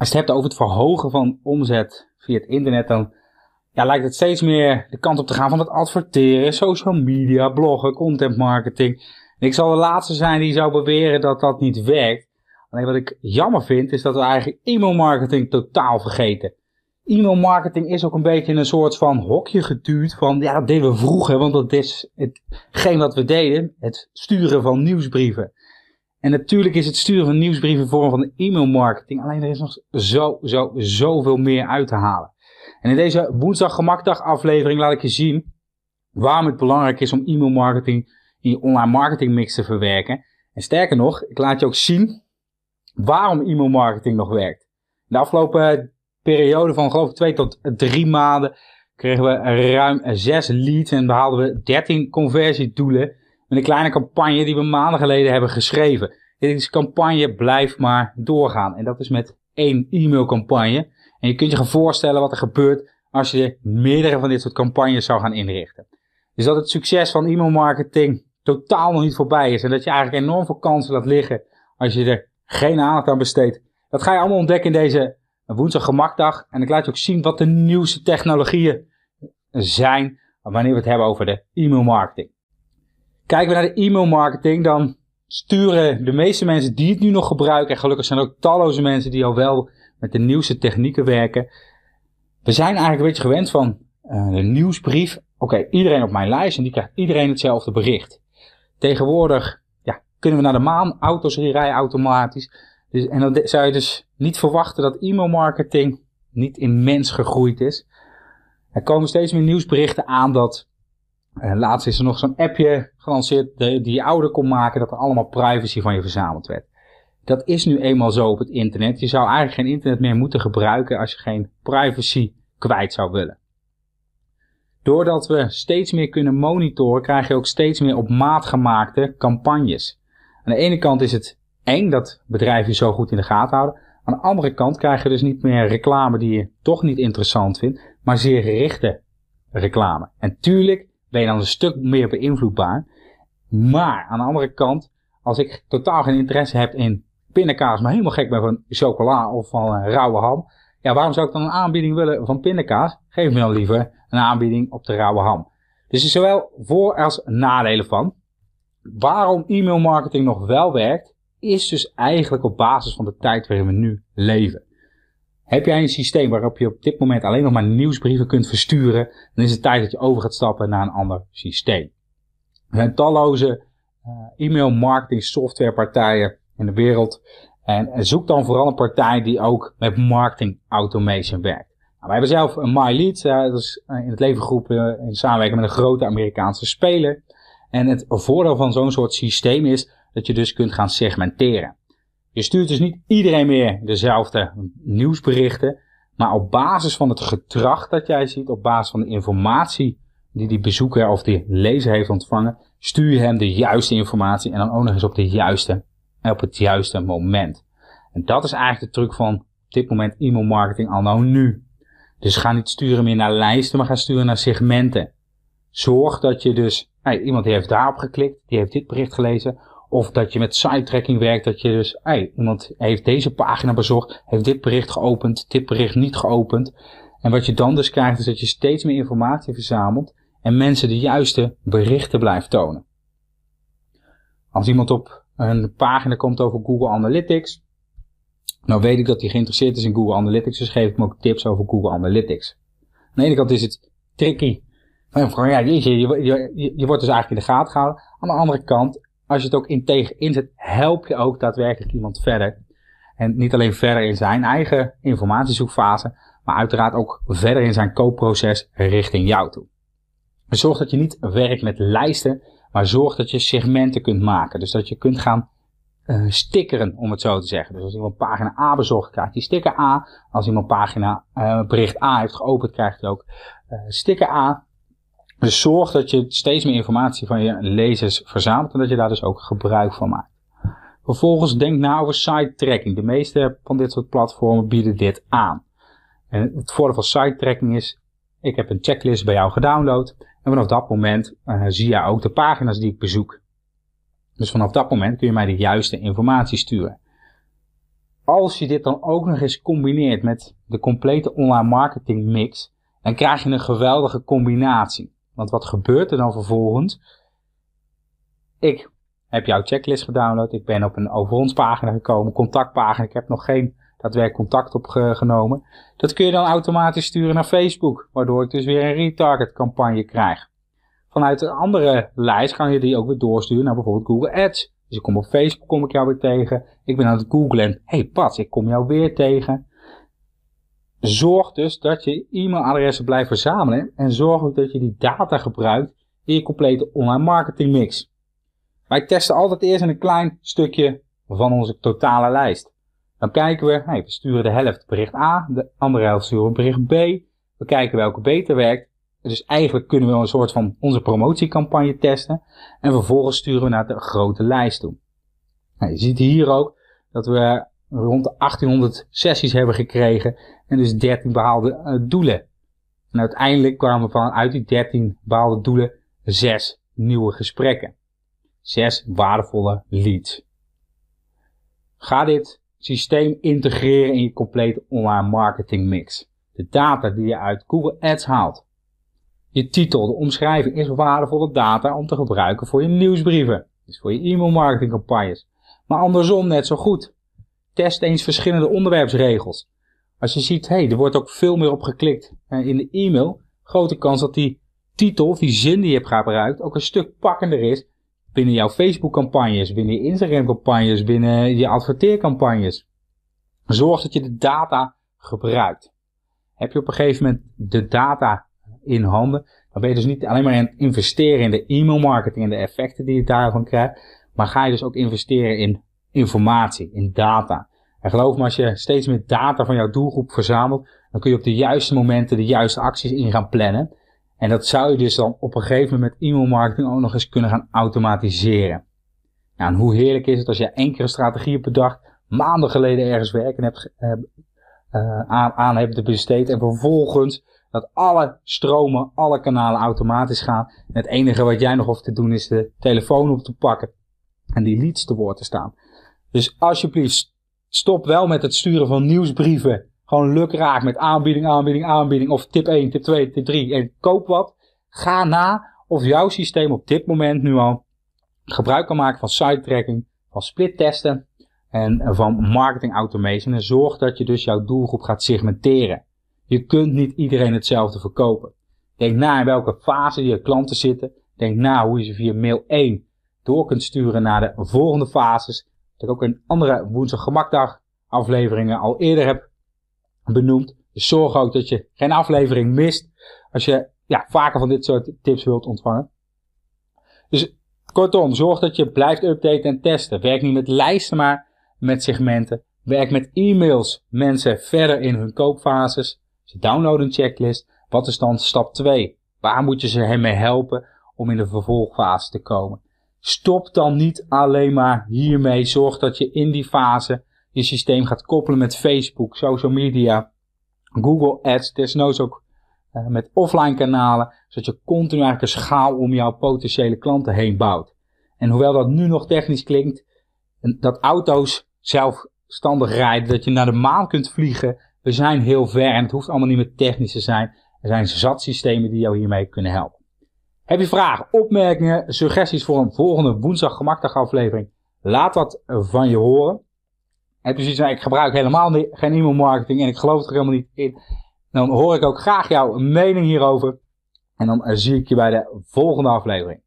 als je het hebt over het verhogen van omzet via het internet, dan ja, lijkt het steeds meer de kant op te gaan van het adverteren, social media, bloggen, content marketing. Ik zal de laatste zijn die zou beweren dat dat niet werkt. Alleen wat ik jammer vind, is dat we eigenlijk e-mail marketing totaal vergeten. E-mail marketing is ook een beetje een soort van hokje geduwd van, ja, dat deden we vroeger, want dat is hetgeen wat we deden, het sturen van nieuwsbrieven. En natuurlijk is het sturen van nieuwsbrieven vorm van e-mail marketing, alleen er is nog zo, zo, zoveel meer uit te halen. En in deze woensdag gemakdag aflevering laat ik je zien waarom het belangrijk is om e-mail marketing in je online marketing mix te verwerken. En sterker nog, ik laat je ook zien waarom e-mail marketing nog werkt. De afgelopen periode van geloof ik twee tot drie maanden kregen we ruim zes leads en behaalden we 13 conversiedoelen met een kleine campagne die we maanden geleden hebben geschreven. Deze campagne blijft maar doorgaan en dat is met één e-mailcampagne. En je kunt je gaan voorstellen wat er gebeurt als je meerdere van dit soort campagnes zou gaan inrichten. Dus dat het succes van e-mail marketing totaal nog niet voorbij is en dat je eigenlijk enorm veel kansen laat liggen als je er geen aandacht aan besteedt. Dat ga je allemaal ontdekken in deze woensdag gemakdag. En ik laat je ook zien wat de nieuwste technologieën zijn wanneer we het hebben over de e-mail marketing. Kijken we naar de e-mail marketing, dan sturen de meeste mensen die het nu nog gebruiken, en gelukkig zijn er ook talloze mensen die al wel met de nieuwste technieken werken. We zijn eigenlijk een beetje gewend van uh, de nieuwsbrief. Oké, iedereen op mijn lijst en die krijgt iedereen hetzelfde bericht. Tegenwoordig ja, kunnen we naar de maan, auto's rijden automatisch. Dus, en dan zou je dus niet verwachten dat e-mail marketing niet immens gegroeid is. Er komen steeds meer nieuwsberichten aan dat uh, laatst is er nog zo'n appje gelanceerd die je ouder kon maken dat er allemaal privacy van je verzameld werd. Dat is nu eenmaal zo op het internet. Je zou eigenlijk geen internet meer moeten gebruiken als je geen privacy kwijt zou willen. Doordat we steeds meer kunnen monitoren, krijg je ook steeds meer op maat gemaakte campagnes. Aan de ene kant is het eng dat bedrijven je zo goed in de gaten houden. Aan de andere kant krijg je dus niet meer reclame die je toch niet interessant vindt, maar zeer gerichte reclame. En tuurlijk ben je dan een stuk meer beïnvloedbaar. Maar aan de andere kant, als ik totaal geen interesse heb in pindakaas, maar helemaal gek ben van chocola of van een rauwe ham. Ja, waarom zou ik dan een aanbieding willen van pindakaas? Geef me dan liever een aanbieding op de rauwe ham. Dus er is zowel voor- als nadelen van. Waarom e-mail marketing nog wel werkt, is dus eigenlijk op basis van de tijd waarin we nu leven. Heb jij een systeem waarop je op dit moment alleen nog maar nieuwsbrieven kunt versturen, dan is het tijd dat je over gaat stappen naar een ander systeem. Er zijn talloze uh, e-mail marketing softwarepartijen in de wereld. En zoek dan vooral een partij die ook met marketing automation werkt. Nou, wij hebben zelf een MyLead, uh, dat is eh, in het leven geroepen in samenwerking met een grote Amerikaanse speler. En het voordeel van zo'n soort systeem is dat je dus kunt gaan segmenteren. Je stuurt dus niet iedereen meer dezelfde nieuwsberichten, maar op basis van het gedrag dat jij ziet, op basis van de informatie die die bezoeker of die lezer heeft ontvangen, stuur je hem de juiste informatie en dan ook nog eens op de juiste op het juiste moment. En dat is eigenlijk de truc van dit moment e-mail marketing al nou nu. Dus ga niet sturen meer naar lijsten, maar ga sturen naar segmenten. Zorg dat je dus, hey, iemand die heeft daarop geklikt, die heeft dit bericht gelezen. Of dat je met site tracking werkt, dat je dus, hey, iemand heeft deze pagina bezocht, heeft dit bericht geopend, dit bericht niet geopend. En wat je dan dus krijgt, is dat je steeds meer informatie verzamelt en mensen de juiste berichten blijft tonen. Als iemand op een pagina komt over Google Analytics. Nou weet ik dat hij geïnteresseerd is in Google Analytics, dus geef ik hem ook tips over Google Analytics. Aan de ene kant is het tricky. Van, ja, je, je wordt dus eigenlijk in de gaten gehouden. Aan de andere kant, als je het ook integer inzet, help je ook daadwerkelijk iemand verder. En niet alleen verder in zijn eigen informatiezoekfase, maar uiteraard ook verder in zijn koopproces richting jou toe. Zorg dat je niet werkt met lijsten, maar zorg dat je segmenten kunt maken. Dus dat je kunt gaan uh, stickeren, om het zo te zeggen. Dus als iemand pagina A bezocht, krijgt hij sticker A. Als iemand pagina uh, bericht A heeft geopend, krijgt hij ook uh, sticker A. Dus zorg dat je steeds meer informatie van je lezers verzamelt en dat je daar dus ook gebruik van maakt. Vervolgens denk na over site tracking. De meeste van dit soort platformen bieden dit aan. En het voordeel van site tracking is, ik heb een checklist bij jou gedownload. En vanaf dat moment uh, zie je ook de pagina's die ik bezoek. Dus vanaf dat moment kun je mij de juiste informatie sturen. als je dit dan ook nog eens combineert met de complete online marketing mix, dan krijg je een geweldige combinatie. Want wat gebeurt er dan vervolgens? Ik heb jouw checklist gedownload. Ik ben op een over ons pagina gekomen, contactpagina. Ik heb nog geen daadwerkelijk contact opgenomen. Dat kun je dan automatisch sturen naar Facebook, waardoor ik dus weer een retarget campagne krijg. Vanuit een andere lijst kan je die ook weer doorsturen naar bijvoorbeeld Google Ads. Dus ik kom op Facebook, kom ik jou weer tegen. Ik ben aan het googlen en hey Pat, ik kom jou weer tegen. Zorg dus dat je e-mailadressen blijft verzamelen en zorg ook dat je die data gebruikt in je complete online marketing mix. Wij testen altijd eerst een klein stukje van onze totale lijst. Dan kijken we, we sturen de helft bericht A, de andere helft sturen we bericht B. We kijken welke beter werkt. Dus eigenlijk kunnen we een soort van onze promotiecampagne testen. En vervolgens sturen we naar de grote lijst toe. Nou, je ziet hier ook dat we rond de 1800 sessies hebben gekregen. En dus 13 behaalde uh, doelen. En uiteindelijk kwamen vanuit die 13 behaalde doelen 6 nieuwe gesprekken. 6 waardevolle leads. Ga dit systeem integreren in je complete online marketing mix. De data die je uit Google Ads haalt. Je titel, de omschrijving is waardevolle data om te gebruiken voor je nieuwsbrieven. Dus voor je e-mail marketing campagnes. Maar andersom net zo goed. Test eens verschillende onderwerpsregels. Als je ziet, hé, hey, er wordt ook veel meer op geklikt in de e-mail. Grote kans dat die titel die zin die je hebt gebruikt ook een stuk pakkender is binnen jouw Facebook campagnes, binnen je Instagram campagnes, binnen je adverteercampagnes. Zorg dat je de data gebruikt. Heb je op een gegeven moment de data in handen, dan ben je dus niet alleen maar aan het investeren in de e-mail marketing en de effecten die je daarvan krijgt, maar ga je dus ook investeren in informatie, in data. En geloof me, als je steeds meer data van jouw doelgroep verzamelt, dan kun je op de juiste momenten de juiste acties in gaan plannen. En dat zou je dus dan op een gegeven moment met e-mail marketing ook nog eens kunnen gaan automatiseren. Nou, en hoe heerlijk is het als je enkele strategieën per dag maanden geleden ergens werken hebt, uh, aan, aan hebt besteed en vervolgens dat alle stromen, alle kanalen automatisch gaan. En het enige wat jij nog hoeft te doen is de telefoon op te pakken en die leads te woord te staan. Dus alsjeblieft, stop wel met het sturen van nieuwsbrieven. Gewoon lukraak met aanbieding, aanbieding, aanbieding. Of tip 1, tip 2, tip 3 en koop wat. Ga na of jouw systeem op dit moment nu al gebruik kan maken van site tracking, van split testen en van marketing automation. En zorg dat je dus jouw doelgroep gaat segmenteren. Je kunt niet iedereen hetzelfde verkopen. Denk na in welke fase je klanten zitten. Denk na hoe je ze via mail 1 door kunt sturen naar de volgende fases. Dat ik ook in andere woensdag gemakdag afleveringen al eerder heb benoemd. Dus zorg ook dat je geen aflevering mist als je ja, vaker van dit soort tips wilt ontvangen. Dus kortom, zorg dat je blijft updaten en testen. Werk niet met lijsten, maar met segmenten. Werk met e-mails mensen verder in hun koopfases. Ze downloaden een checklist. Wat is dan stap 2? Waar moet je ze mee helpen om in de vervolgfase te komen? Stop dan niet alleen maar hiermee. Zorg dat je in die fase je systeem gaat koppelen met Facebook, social media, Google Ads, desnoods ook uh, met offline kanalen, zodat je continu eigenlijk een schaal om jouw potentiële klanten heen bouwt. En hoewel dat nu nog technisch klinkt, dat auto's zelfstandig rijden, dat je naar de maan kunt vliegen, we zijn heel ver en het hoeft allemaal niet meer technisch te zijn. Er zijn zat systemen die jou hiermee kunnen helpen. Heb je vragen, opmerkingen, suggesties voor een volgende woensdag gemakdag aflevering? Laat dat van je horen. Heb je zoiets ik gebruik helemaal geen e-mail marketing en ik geloof er helemaal niet in. Dan hoor ik ook graag jouw mening hierover. En dan zie ik je bij de volgende aflevering.